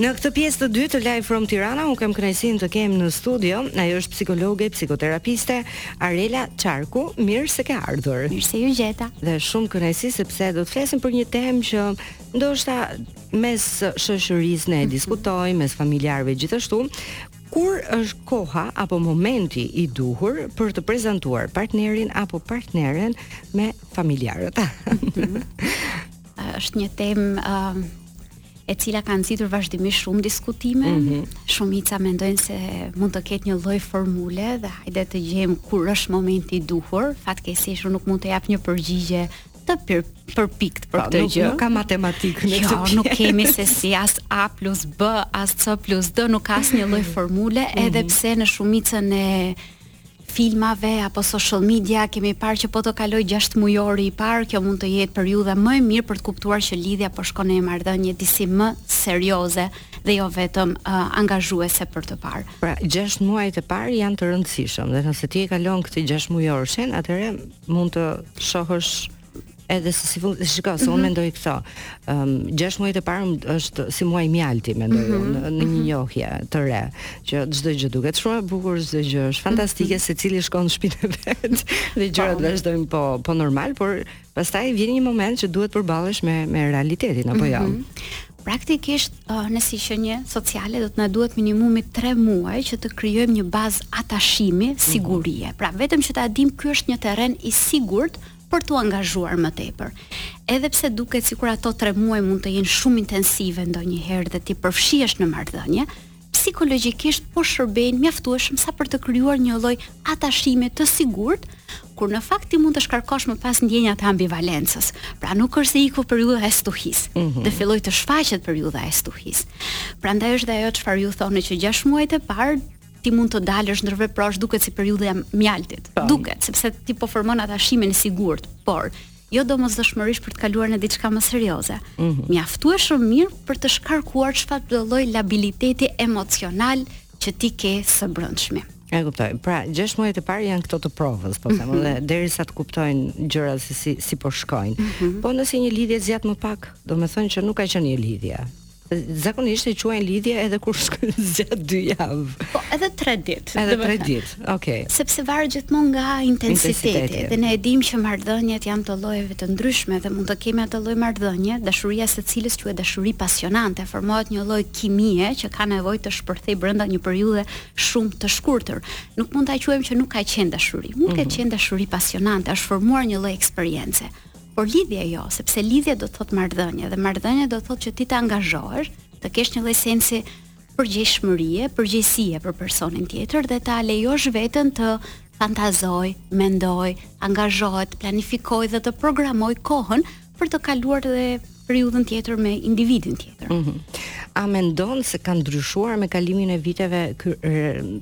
Në këtë pjesë të dytë të Live From Tirana unë kam kënaqësinë të kem në studio, ajo është psikologe, psikoterapiste, Arela Çarku, mirë se ke ardhur. Mirë se ju gjeta. Dhe është shumë kënaqësi sepse do të flasim për një temë që ndoshta mes shoqërisë ne e mhm. diskutojmë, mes familjarëve gjithashtu, kur është koha apo momenti i duhur për të prezantuar partnerin apo partneren me familjarët. Mhm. Është një temë uh, e cila ka nxitur vazhdimisht shumë diskutime. Mm -hmm. Shumica mendojnë se mund të ketë një lloj formule dhe hajde të gjejmë kur është momenti i duhur. Fatkeqësisht nuk mund të jap një përgjigje të për, përpiktë për këtë gjë. Nuk ka matematikë në jo, këtë. Jo, nuk kemi se si as A plus B, as C plus D, nuk ka asnjë lloj formule, mm -hmm. edhe pse në shumicën e filmave apo social media kemi parë që po të kalojë gjashtëmujori i parë kjo mund të jetë periudha më e mirë për të kuptuar që lidhja po shkon në një marrëdhënie disi më serioze dhe jo vetëm uh, angazhuese për të parë. Pra, gjashtë muajt e parë janë të rëndësishëm dhe nëse ti e kalon këtë gjashtëmujorshin, atëherë mund të shohësh edhe se si fund, shiko, se unë mhm. mendoj këto. Ëm um, 6 muajt e parë është si muaj mjalti mendoj mm -hmm. në, një mhm. njohje të re, që çdo gjë duket shumë e bukur, çdo gjë është fantastike, mm -hmm. secili shkon në shtëpinë e vet dhe gjërat po vazhdojnë po po normal, por pastaj vjen një moment që duhet përballesh me me realitetin apo jo. Mm -hmm. Praktikisht, ne si qenie sociale do të na duhet minimumi tre muaj që të krijojmë një bazë atashimi, sigurie. Pra, vetëm që ta dimë ky është një terren i sigurt për t'u angazhuar më tepër. Edhe pse duket sikur ato tre muaj mund të jenë shumë intensive ndonjëherë dhe ti përfshihesh në marrëdhënie, psikologjikisht po shërbejnë mjaftueshëm sa për të krijuar një lloj atashimi të sigurt, kur në fakt ti mund të shkarkosh më pas ndjenjat e ambivalencës. Pra nuk është se iku periudha e stuhisë, mm -hmm. dhe filloi të shfaqet periudha e stuhisë. Prandaj është dhe ajo çfarë ju thoni që 6 muajt e parë ti mund të dalësh ndërveprosh duket si periudha e mjaltit. Po. Duket sepse ti po formon atashimin e sigurt, por jo domosdoshmërisht për të kaluar në diçka më serioze, mm -hmm. mjaftueshëm mirë për të shkarkuar çfarëdo lloj labiliteti emocional që ti ke së brendshmi. E kuptoj. Pra, 6 muajt e parë janë këto të provës, po them, mm -hmm. dhe derisa të kuptojnë gjërat se si si po shkojnë. Mm -hmm. Po nëse një lidhje zgjat më pak, do të thotë që nuk ka qenë një lidhje. Zakonisht e quajnë lidhje edhe kur zgjat 2 javë. Po, edhe 3 ditë. Edhe 3 ditë. Okej. Okay. Sepse varet gjithmonë nga intensiteti. intensiteti. Dhe ne e dimë që marrëdhëniet janë të llojeve të ndryshme dhe mund të kemi atë lloj marrëdhënie, dashuria së cilës quhet dashuri pasionante, formohet një lloj kimie që ka nevojë të shpërthejë brenda një periudhe shumë të shkurtër. Nuk mund ta quajmë që nuk ka qenë dashuri. Mund të mm -hmm. ketë mhm. qenë dashuri pasionante, është formuar një lloj eksperience. Por lidhje jo, sepse lidhje do të thotë marrëdhënie dhe marrëdhënia do të thotë që ti të angazhohesh, të kesh një lloj sensi përgjegjshmërie, përgjegjësie për personin tjetër dhe ta lejosh veten të fantazojë, mendojë, angazhohet, planifikojë dhe të programojë kohën për të kaluar dhe periudhën tjetër me individin tjetër. Mm -hmm. A mendon se ka ndryshuar me kalimin e viteve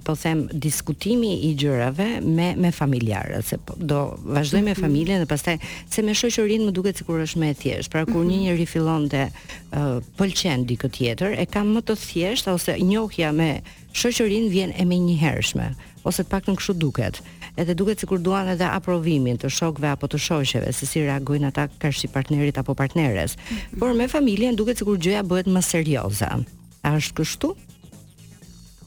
po them diskutimi i gjërave me me familjarët se po, do vazhdoj me familjen dhe pastaj se me shoqërinë më duket sikur është më e thjeshtë. Pra kur një njeri fillon të uh, pëlqen dikë tjetër, e ka më të thjeshtë ose njohja me shoqërinë vjen e menjëhershme, ose të paktën kështu duket. Edhe duket sikur duan edhe aprovimin të shokëve apo të shoqeve se si reagojnë ata karshi partnerit apo partneres. Mhm. Por me familjen duket sikur gjëja bëhet më serioze. A është kështu?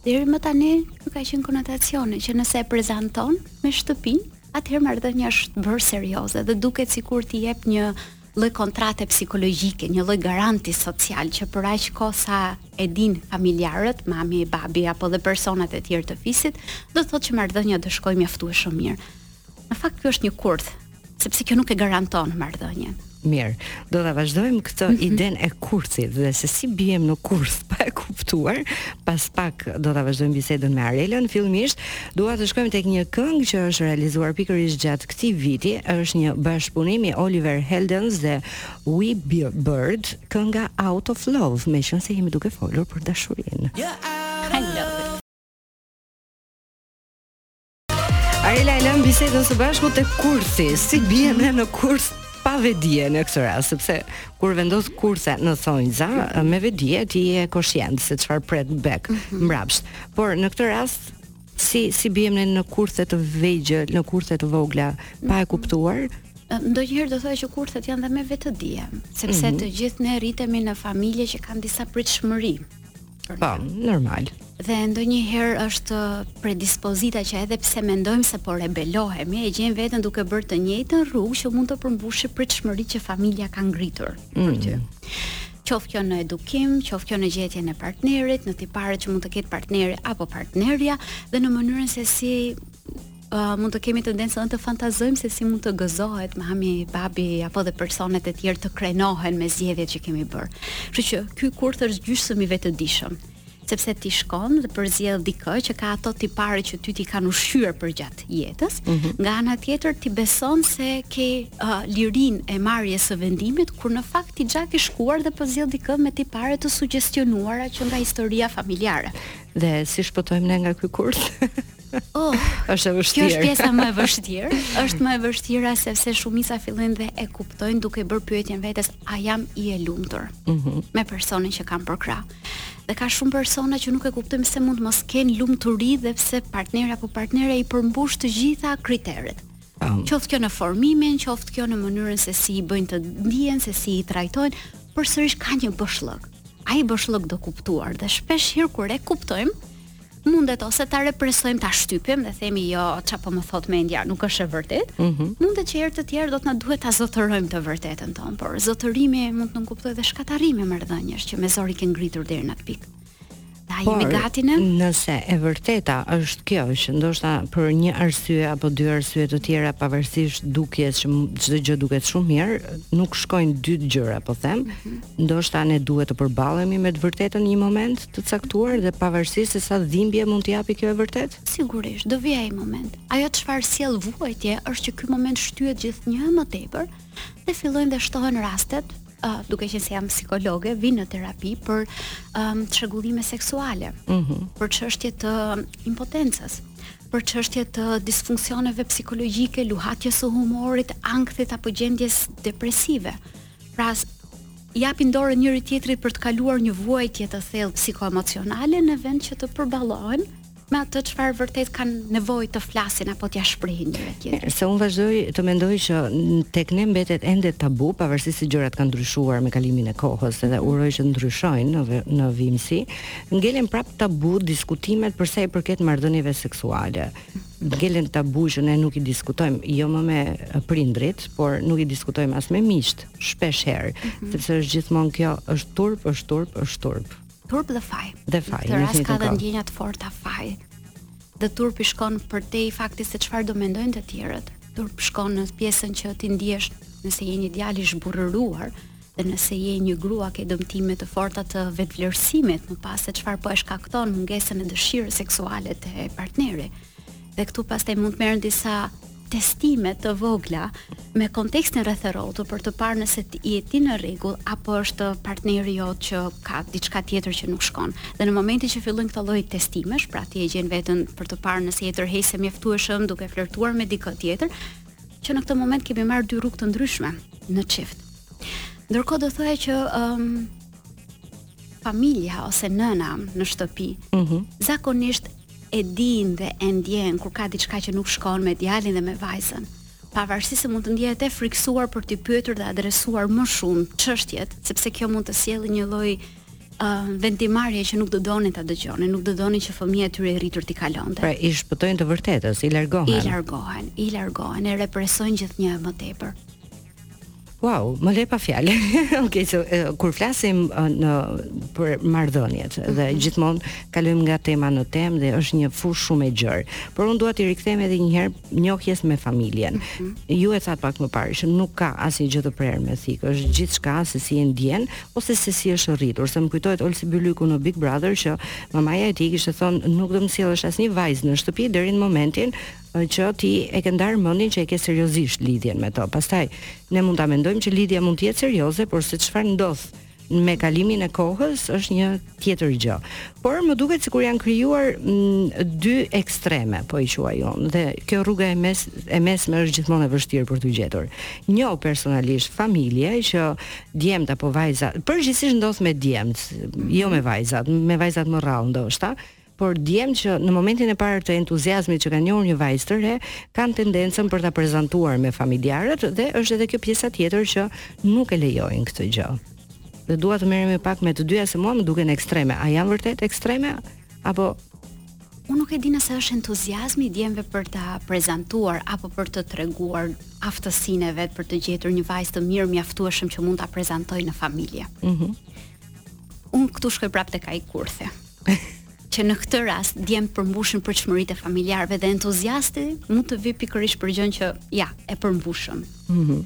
Deri më tani nuk ka qenë konotacione që nëse e prezanton me shtëpinë, atëherë marrëdhënia është bërë serioze dhe duket sikur ti jep një lloj kontrate psikologjike, një lloj garanti social që për aq kohë sa e dinë familjarët, mami, babi apo dhe personat e tjerë të fisit, do të thotë që marrëdhënia do shkojë mjaftueshëm mirë. Në fakt kjo është një kurth, sepse kjo nuk e garanton marrëdhënien. Mirë, do ta vazhdojmë këtë idenë e kurthit dhe se si biem në kurth pa e kuptuar. Pas pak do ta vazhdojmë bisedën me Arelën. Fillimisht Dua të shkojmë tek një këngë që është realizuar pikërisht gjatë këtij viti, është një bashkëpunim i Oliver Heldens dhe Weibird, kënga Out of Love, meqenëse jemi duke folur për dashurinë. Hello. Arela e lamë bisedën së bashku te kurthi, si biem ne në kurth pa vetëdije në këtë rast, sepse kur vendos kurthe në thonjza me vetëdije ti je koshient se çfarë pret back mhm. mbrapsht. Por në këtë rast si si biem ne në kurthe të vegjël, në kurthe të vogla, pa e kuptuar, ndonjëherë do thoya që kurthet janë dhe me vetëdije, sepse mm -hmm. të gjithë ne rritemi në familje që kanë disa pritshmëri. Po, normal. Dhe ndonjëherë është predispozita që edhe pse mendojmë se po rebelohemi, e gjejmë veten duke bërë të njëjtën rrugë që mund të përmbushë pritshmëritë që familja ka ngritur për mm. ty. qoftë kjo në edukim, qoftë kjo në gjetjen e partnerit, në tiparet që mund të ketë partneri apo partnerja dhe në mënyrën se si uh, mund të kemi tendencën edhe të fantazojmë se si mund të gëzohet mami, babi apo dhe personat e tjerë të krenohen me zgjedhjet që kemi bërë. Kështu që ky kurth është gjysmë i vetëdijshëm. sepse ti shkon dhe përzgjedh dikë që ka ato tipare që ty t'i kanë ushqyer përgjatë jetës. Mm -hmm. Nga ana tjetër ti beson se ke uh, lirinë e marrjes së vendimit kur në fakt ti gja ke shkuar dhe përzgjedh dikë me tipare të sugjestionuara që nga historia familjare. Dhe si shpëtojmë ne nga ky kurth? Oh, është e vështirë. Kjo është pjesa më e vështirë. Është më e vështira sepse shumica fillojnë dhe e kuptojnë duke bërë pyetjen vetes, a jam i e lumtur mm -hmm. me personin që kam përkrah. Dhe ka shumë persona që nuk e kuptojnë se mund të mos kenë lumturi dhe pse partneri apo partnerja i përmbush të gjitha kriteret. Um. Qoftë kjo në formimin, qoftë kjo në mënyrën se si i bëjnë të ndihen, se si i trajtojnë, përsërisht ka një boshllëk. Ai boshllëk do kuptuar dhe shpesh herë kur e kuptojmë, mundet ose ta represojmë, ta shtypim dhe themi jo, ça po më thotë mendja, nuk është e vërtetë. Mm -hmm. Mundet që herë të tjera do të na duhet ta zotërojmë të vërtetën tonë, por zotërimi mund të nënkuptojë dhe shkatërrimin e marrëdhënies që me zor i ke ngritur deri në atë pikë. Po a jemi gati ne? Nëse e vërteta është kjo që ndoshta për një arsye apo dy arsye të tjera pavarësisht dukjes që çdo gjë duket shumë mirë, nuk shkojnë dy gjëra, po them, mm -hmm. ndoshta ne duhet të përballemi me të vërtetën në një moment të caktuar dhe pavarësisht se sa dhimbje mund të japi kjo e vërtetë? Sigurisht, do vijë ai moment. Ajo çfarë sjell vuajtje është që ky moment shtyhet gjithnjë e më tepër dhe fillojnë dhe shtohen rastet, uh, duke qenë se jam psikologe, vijnë në terapi për um, çrregullime seksuale, mm -hmm. për çështje të impotencës për çështje të disfunksioneve psikologjike, luhatjes së humorit, ankthit apo gjendjes depresive. Pra japin dorën njëri tjetrit për të kaluar një vuajtje të thellë psikoemocionale në vend që të përballohen me atë çfarë vërtet kanë nevojë të flasin apo t'ia shprehin njëri tjetrit. Se unë vazhdoj të mendoj që tek ne mbetet ende tabu, pavarësisht se gjërat kanë ndryshuar me kalimin e kohës dhe mhm. uroj që të ndryshojnë në në vijimësi, ngelen prapë tabu diskutimet për sa i përket marrëdhënieve seksuale. Ngelen tabu që ne nuk i diskutojmë jo më me prindrit, por nuk i diskutojmë as me miqtë, shpesh herë, mm -hmm. sepse është gjithmonë kjo, është turp, është turp, është turp. Turp dhe faj. Dhe faj. Të rast ka dhe ndjenja të forta faji. Dhe turpi shkon për te fakti se çfarë do mendojnë të tjerët. Turpi shkon në pjesën që ti ndihesh nëse je një djalë i zhburrëruar, dhe nëse je një grua ke dëmtime të forta të vetëvlerësimit në bazë se çfarë po e shkakton mungesën e dëshirës seksuale te partneri. Dhe këtu pastaj mund të merren disa testime të vogla me kontekstin rreth e rrotull për të parë nëse ti je ti në rregull apo është partneri yt që ka diçka tjetër që nuk shkon. Dhe në momentin që fillojnë këto lloj testimesh, pra ti e gjen veten për të parë nëse je tërheqëse mjaftueshëm duke flirtuar me dikë tjetër, që në këtë moment kemi marrë dy rrugë të ndryshme në çift. Ndërkohë do thoja që um, familja ose nëna në shtëpi, mm -hmm. zakonisht e din dhe e ndjen kur ka diçka që nuk shkon me djalin dhe me vajzën. Pavarësisht se mund të ndjehet e frikësuar për t'i pyetur dhe adresuar më shumë çështjet, sepse kjo mund të sjellë një lloj uh, vendimmarrje që nuk do donin ta dëgjonin, nuk do donin që fëmija e tyre i rritur t'i kalonte. Pra i shpëtojnë të vërtetës, i largohen. I largohen, i largohen, e represojnë gjithnjë më tepër. Wow, më le pa fjalë. Okej, okay, kur flasim ne për marrëdhëniet dhe mm -hmm. gjithmonë kalojmë nga tema në temë dhe është një fushë shumë e gjerë. Por unë dua t'i rikthehem edhe një herë njohjes me familjen. Mm -hmm. Ju e thatë pak më parë që nuk ka asnjë gjë të prerë me thikë, është gjithçka se si e ndjen ose se si është rritur. Se më kujtohet Olsi Bylyku në Big Brother që mamaja e tij kishte thonë nuk do të më sjellësh asnjë vajzë në shtëpi deri në momentin që ti e ke ndarë mendin që e ke seriozisht lidhjen me to. Pastaj ne mund ta mendojmë që lidhja mund të jetë serioze, por se çfarë ndodh me kalimin e kohës është një tjetër gjë. Por më duket sikur janë krijuar mm, dy ekstreme, po i quaj unë, dhe kjo rruga e mes e mesme është gjithmonë e vështirë për t'u gjetur. Njoh personalisht familje që djemt apo vajzat, përgjithsisht ndodh me djemt, jo me vajzat, me vajzat më rrallë ndoshta, por djem që në momentin e parë të entuziazmit që kanë njohur një vajzë të re, kanë tendencën për ta prezantuar me familjarët dhe është edhe kjo pjesa tjetër që nuk e lejojnë këtë gjë. Dhe dua të merremi pak me të dyja se mua më duken ekstreme. A janë vërtet ekstreme apo Unë nuk e di nëse është entuziazmi i djemve për ta prezantuar apo për të treguar aftësinë e vet për të gjetur një vajzë të mirë mjaftueshëm që mund ta prezantojë në familje. Mhm. Mm Unë këtu shkoj prapë tek ai kurthi. që në këtë rast djemtë përmbushin pritshmëritë e familjarëve dhe entuziazmi mund të vi pikërisht për gjën që ja, e përmbushëm. Mm -hmm.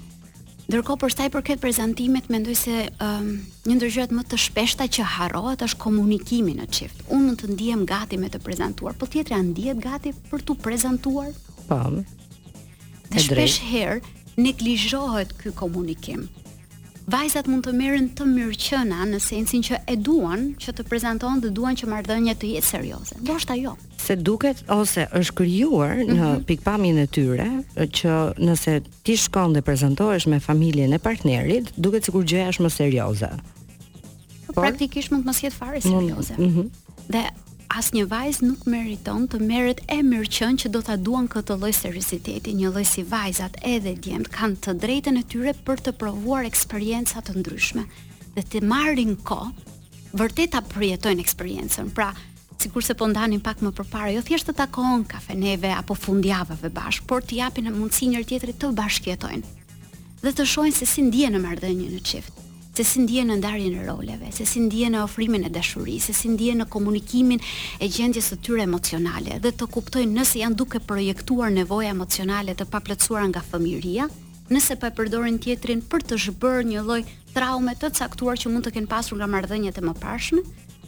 Ndërkohë për sa i përket prezantimit, mendoj se um, një ndër gjërat më të shpeshta që harrohet është komunikimi në çift. Unë mund të ndihem gati me të prezantuar, po tjetri a ndihet gati për t'u prezantuar. Po. Dhe shpesh herë neglizhohet ky komunikim. Vajzat mund të merren të mirëqena në sensin që e duan që të prezantohen dhe duan që marrëdhënia të jetë serioze. Ndoshta jo se duket ose është krijuar në mm -hmm. pikëpamjen e tyre që nëse ti shkon dhe prezantohesh me familjen e partnerit, duket sikur gjëja është më serioze. Por, praktikisht mund të mos jetë fare serioze. Mm -hmm. Dhe asnjë vajzë nuk meriton të merret e mirëqen që do ta duan këtë lloj serioziteti, një lloj si vajzat edhe djemt kanë të drejtën e tyre për të provuar eksperienca të ndryshme dhe të marrin kohë vërtet ta përjetojnë eksperiencën. Pra, sikurse po ndanim pak më përpara, jo thjesht të takohen kafeneve apo fundjavave bashkë, por t'i japin mundësi njëri tjetrit të bashkëjetojnë dhe të shohin se si ndihen në marrëdhënie në çift. se si ndihen në ndarjen e roleve, se si ndihen në ofrimin e dashurisë, se si ndihen në komunikimin e gjendjes së tyre emocionale dhe të kuptojnë nëse janë duke projektuar nevoja emocionale të paplotësuara nga fëmijëria, nëse po e përdorin tjetrin për të zhbërë një lloj traume të caktuar që mund të kenë pasur nga marrëdhëniet e mëparshme,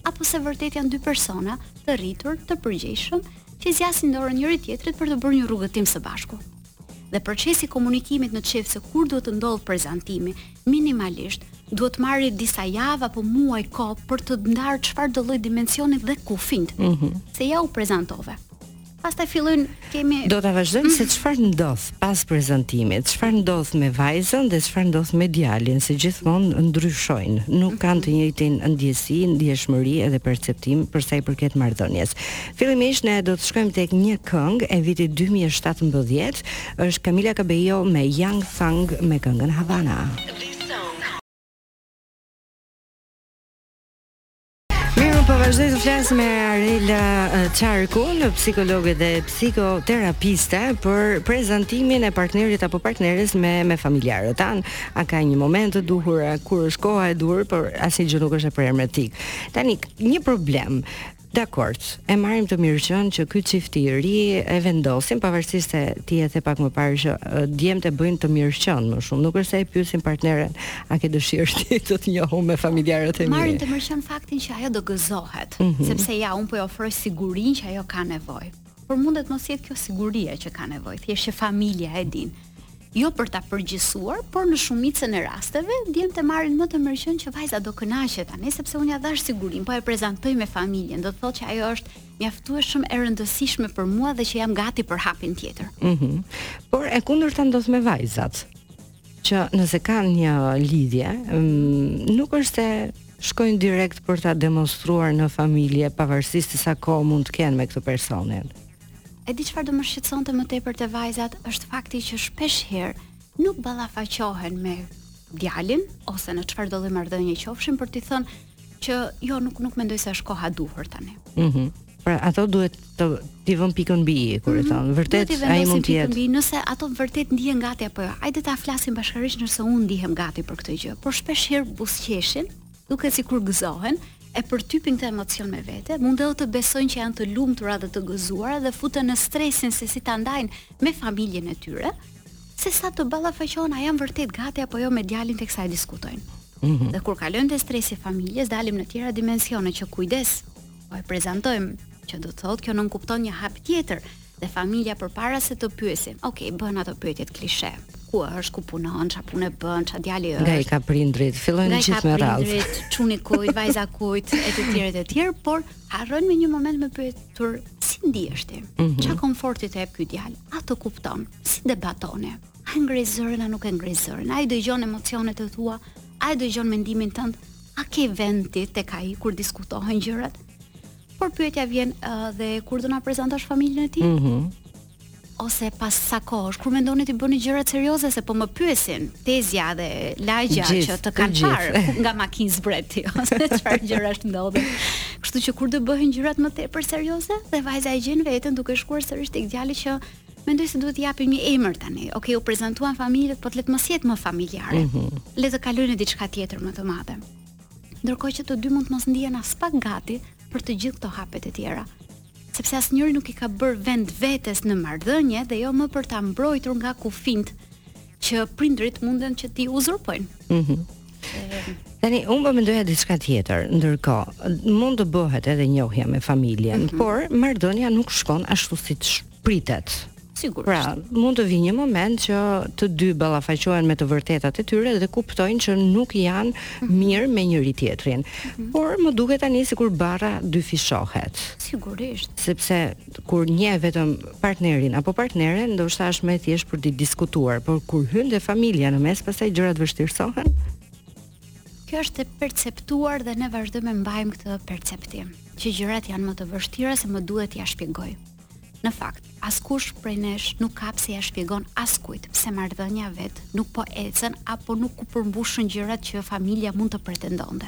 apo se vërtet janë dy persona të rritur, të përgjegjshëm, që i zgjasin dorën njëri-tjetrit për të bërë një rrugëtim së bashku. Dhe procesi i komunikimit në çift se kur duhet të ndodh prezantimi, minimalisht duhet të marrë disa javë apo muaj kohë për të ndarë çfarëdo lloj dimensioni dhe kufijtë. Mm -hmm. Se ja u prezantove. Pastaj fillojnë kemi Do ta vazhdojmë mm -hmm. se çfarë ndodh pas prezantimit, çfarë ndodh me vajzën dhe çfarë ndodh me djalin, se gjithmonë ndryshojnë. Nuk mm -hmm. kanë të njëjtën ndjesi, ndjeshmëri edhe perceptim për sa i përket marrëdhënies. Fillimisht ne do të shkojmë tek një këngë e vitit dy mijë e shtatëmbëdhjetë, është Camila Cabello me Young Thug me këngën Havana. vazhdoj të flas me Arela Çarkun, psikologe dhe psikoterapiste për prezantimin e partnerit apo partneres me me familjarët tanë. A ka një moment të duhur kur është koha e duhur, por asnjë gjë nuk është e prerë me thikë. Tani një problem. Dakord. E marrim të mirëqenë që ky çift i ri e vendosin, pavarësisht se ti e the pak më parë që djemtë e bëjnë të mirëqenë më shumë. Nuk është se e pyesin partneren, a ke dëshirë ti të të njoh unë me familjarët e mi? Marrin të mirëqenë faktin që ajo do gëzohet, sepse ja unë po i ofroj sigurinë që ajo ka nevojë. por mund të mos jetë kjo siguria që ka nevojë, thjesht që familja e din. Jo për ta përgjithësuar, por në shumicën e rasteve djemtë e marrin më të mirëqen që vajza do kënaqet tani sepse unë ia dhashë sigurinë, po e prezantoj me familjen, do të thotë që ajo është mjaftueshëm e rëndësishme për mua dhe që jam gati për hapin tjetër. Mhm. Mm por e kundërta ndodh me vajzat. që nëse kanë një lidhje, mm, nuk është se shkojnë direkt për ta demonstruar në familje, pavarësisht se sa kohë mund të kenë me këtë personin. E di çfarë do më shqetësonte më tepër te vajzat është fakti që shpesh herë nuk ballafaqohen me djalin ose në çfarëdo lloj marrëdhënie qofshin për t'i thënë Që jo nuk nuk mendoj se është koha e duhur tani. Mhm. Mm pra ato duhet t'i vënë pikën mbi i kur e mhm. thonë. Vërtet ai mund të jetë. Nëse ato vërtet ndihen gati apo jo. Hajde ta flasim bashkërisht nëse unë ndihem gati për këtë gjë. Por shpeshherë buzëqeshin, duket sikur gëzohen, e përtypin këtë emocion me vete, mund edhe të besojnë që janë të lumtura dhe të gëzuara dhe futen në stresin se si ta ndajnë me familjen e tyre. Sesa të ballafaqohen a janë vërtet gati apo jo me djalin teksa e diskutojnë. Mm -hmm. Dhe kur kalojmë te stresi i familjes, dalim në tjera dimensione që kujdes. Po e prezantojmë që do të thotë kjo nënkupton një hap tjetër dhe familja përpara se të pyesin. Okej, okay, bën ato pyetjet klishe. Ku është, ku punon, ça pune bën, ça djali është? Nga i ka prindërit, fillojnë gjithë me radhë. Nga i ka prindërit, çuni i kujt, vajza e kujt, etj etj, por Harrojnë në një moment me pyetur si ndihesh ti? Mm -hmm. Ça komforti të jep ky djalë? A të kupton? Si debatoni? A e ngre zërin a nuk e ngre zërin? A i dëgjon emocionet e tua? A i dëgjon mendimin tënd? A ke vend ti tek ai kur diskutohen gjërat? Por pyetja vjen uh, dhe kur do na prezantosh familjen e tij? Mm -hmm. ose pas sa kohësh, kur mendoni t'i bëni gjërat serioze se po më pyesin tezja dhe lagja gjithë, që të kanë parë nga makina zbrite ose çfarë gjërash ndodhin. Kështu që kur do bëhen gjërat më tepër serioze dhe vajza e gjen veten duke shkuar sërish tek djali që mendoj se duhet t'i japim një emër tani. Okej, okay, u prezantuan familjet, po le të mos jetë më familjare. Mm -hmm. Le të kalojë në diçka tjetër më të madhe. Ndërkohë që të dy mund të mos ndihen aspak gati për të gjithë këto hapet e tjera. sepse asnjëri nuk i ka bërë vend vetes në marrëdhënie dhe jo më për ta mbrojtur nga kufinjtë që prindërit munden që t'i uzurpojnë. Mhm. Mm Tani unë po mendoja diçka tjetër. Ndërkohë, mund të bëhet edhe njohja me familjen, mm -hmm. por marrëdhënia nuk shkon ashtu siç pritet. Sigurisht. Pra, mund të vijë një moment që të dy ballafaqohen me të vërtetat e tyre dhe kuptojnë që nuk janë mhm. mirë me njëri-tjetrin. Mhm. Por më duket tani sikur barra dyfishohet. Sigurisht. Sepse kur njeh vetëm partnerin apo partneren, ndoshta është më e thjeshtë për t'i diskutuar, por kur hyn dhe familja në mes, pastaj gjërat vështirësohen. Kjo është e perceptuar dhe ne vazhdojmë e mbajmë këtë perceptim, që gjërat janë më të vështira se më duhet t'ia shpjegoj. Në fakt, askush prej nesh nuk ka pse ia shpjegon askujt pse marrëdhënia e vet nuk po ecën apo nuk u përmbushën gjërat që familja mund të pretendonte.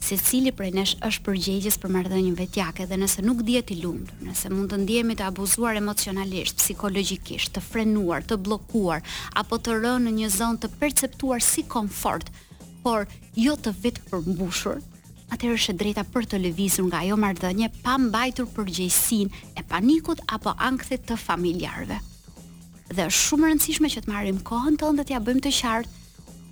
Secili prej nesh është përgjegjës për marrëdhënien vetjake dhe nëse nuk ndihet i lumtur, nëse mund të ndihemi të abuzuar emocionalisht, psikologjikisht, të frenuar, të bllokuar apo të rënë në një zonë të perceptuar si komfort, por jo të vetëpërmbushur, atëherë është e drejta për të lëvizur nga ajo marrëdhënie pa mbajtur përgjegjësinë e panikut apo ankthit të familjarëve. Dhe është shumë e rëndësishme që të marrim kohën tonë dhe t'ia bëjmë të qartë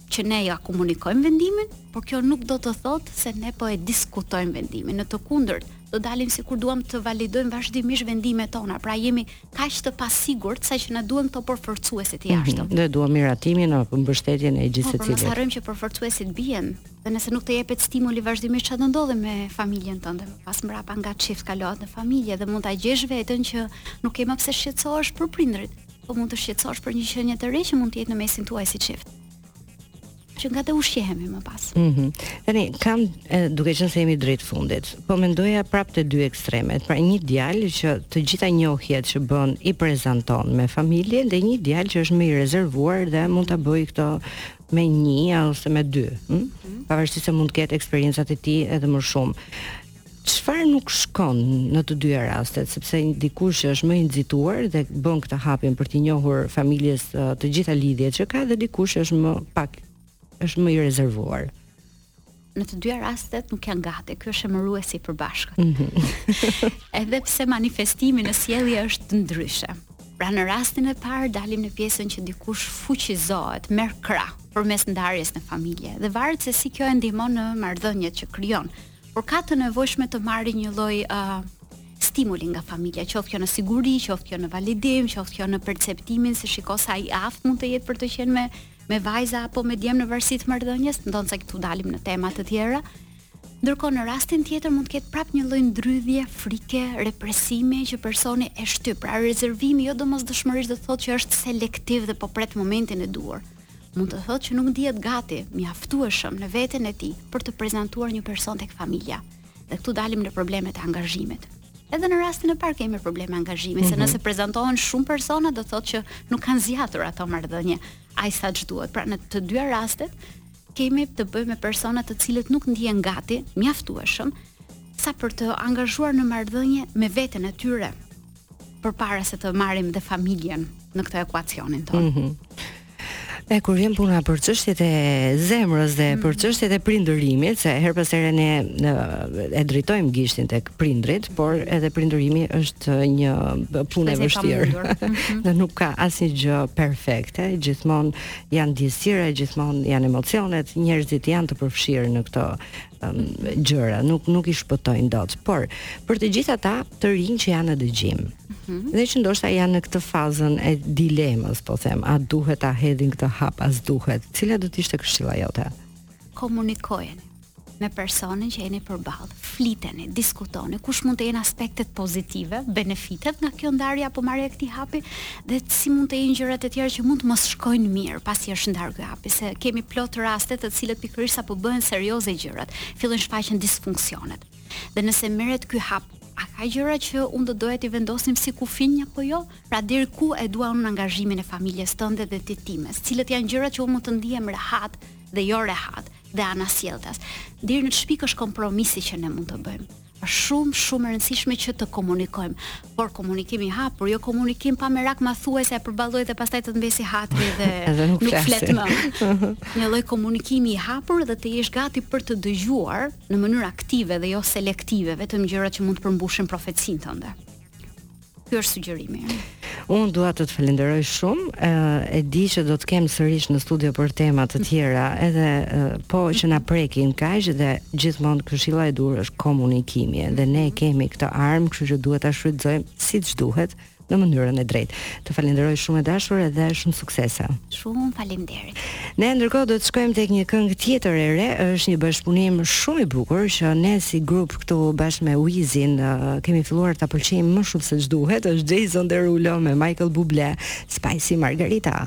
që ne ia komunikojmë vendimin, por kjo nuk do të thotë se ne po e diskutojmë vendimin. Në të kundërt, do dalim sikur duam të validojmë vazhdimisht vendimet tona, pra jemi kaq të pasigurt saqë na duhen këto përforcuesit e mhm, jashtëm. Mm -hmm. Ne duam miratimin apo mbështetjen e gjithsecilit. Po, po, mos harrojmë që përforcuesit bien Dhe nëse nuk të jepet stimuli vazhdimisht çfarë do ndodhi me familjen tënde pas mbrapa nga çift kalohet në familje dhe mund ta gjesh veten që nuk ke më pse shqetësohesh për prindërit, po mund të shqetësohesh për një qenie të re që mund të jetë në mesin tuaj si çift. Që nga të ushqehemi më pas. Mhm. Mm Tani kam e, duke qenë se jemi drejt fundit, po mendoja prapë te dy ekstremet. Pra një djalë që të gjitha njohjet që bën i prezanton me familjen dhe një djalë që është më i rezervuar dhe mund ta bëjë këtë me një, ose me dy, hm? Mm -hmm. pavarësisht se mund të ketë eksperiencat e tij edhe më shumë. Çfarë nuk shkon në të dyja rastet, sepse dikush që është më i nxituar dhe bën këtë hapin për t'i njohur familjes të gjitha lidhjet që ka dhe dikush që është më pak është më i rezervuar. në të dyja rastet nuk janë gati. Ky është emëruesi i përbashkët. Mm -hmm. Edhe pse manifestimi në sjellje është ndryshe. Pra në rastin e parë dalim në pjesën që dikush fuqizohet, merr krah përmes ndarjes në familje dhe varet se si kjo e ndihmon në marrëdhëniet që krijon. Por ka të nevojshme të marrë një lloj uh, stimuli nga familja, qoftë kjo në siguri, qoftë kjo në validim, qoftë kjo në perceptimin se shiko sa i aftë mund të jetë për të qenë me me vajza apo me djem në varësi të marrëdhënies, ndonëse këtu dalim në tema të tjera. Ndërkohë në rastin tjetër mund të ketë prapë një lloj ndrydhje, frike, represimi që personi e shtyp. Pra rezervimi jo domosdoshmërisht do të thotë që është selektiv dhe po pret momentin e duhur. Mund të thotë që nuk ndihet gati, mjaftueshëm në veten e tij për të prezantuar një person tek familja. Dhe këtu dalim në problemet e angazhimit. Edhe në rastin e parë kemi probleme angazhimi, mm -hmm. se mhm. nëse prezantohen shumë persona do të thotë që nuk kanë zgjatur ato marrëdhënie aq sa ç'duhet. Pra në të dyja rastet kemi të bëjmë me persona të cilët nuk ndihen gati, mjaftueshëm sa për t'u angazhuar në marrëdhënie me veten e tyre përpara se të marrim dhe familjen në këtë ekuacionin tonë. Mm -hmm. E kur vjen puna për çështjet e zemrës dhe për mhm. çështjet e prindërimit, se herë pas here ne e drejtojmë gishtin tek prindërit, por mhm. edhe prindërimi është një punë e vështirë. Mhm. Dhe nuk ka asnjë gjë perfekte, gjithmonë janë ndjesirat, gjithmonë janë emocionet, njerëzit janë të përfshirë në këto gjëra, nuk nuk i shpëtojnë dot, por për të gjithë ata të rinj që janë në dëgjim. Mm -hmm. Dhe që ndoshta janë në këtë fazën e dilemës, po them, a duhet ta hedhin këtë hap a s'duhet. Cila do të ishte këshilla jote? Komunikojeni me personin që jeni përballë, fliteni, diskutoni kush mund të jenë aspektet pozitive, benefitet nga kjo ndarje apo marrja e këtij hapi dhe si mund të jenë gjërat e tjera që mund të mos shkojnë mirë pasi është ndarë ky hapi, se kemi plot raste të cilët pikërisht sapo bëhen serioze gjërat, fillojnë shfaqen disfunksionet. Dhe nëse merret ky hap, a ka gjëra që unë do doja t'i vendosim si kufinj apo jo? Pra deri ku e dua unë angazhimin e familjes tënde dhe të times? Cilët janë gjërat që unë mund të ndihem rehat dhe jo rehat dhe anasjelltas? Deri në ç'pikë është kompromisi që ne mund të bëjmë? Është shumë shumë e rëndësishme që të komunikojmë, por komunikim i hapur, jo komunikim pa merak ma thuaj se e përballoj dhe pastaj të të mbesi hatri dhe, dhe nuk, nuk flet më. Një lloj komunikimi i hapur dhe të jesh gati për të dëgjuar në mënyrë aktive dhe jo selektive, vetëm gjërat që mund të përmbushin profecinë tënde. Ky është sugjerimi. Unë dua të të falenderoj shumë. E, e di që do të kem sërish në studio për tema të tjera, edhe e, po që na prekin kaq dhe gjithmonë këshilla e dytë është komunikimi dhe ne kemi këtë armë, kështu që duhet ta shfrytëzojmë siç duhet në mënyrën e drejtë. Të falenderoj shumë e dashur edhe shumë suksese. Shumë faleminderit. Ne ndërkohë do të shkojmë tek një këngë tjetër e re, është një bashkëpunim shumë i bukur që ne si grup këtu bashkë me Wizin kemi filluar ta pëlqejmë më shumë se ç'duhet, është Jason Derulo me Michael Bublé, Spicy Margarita.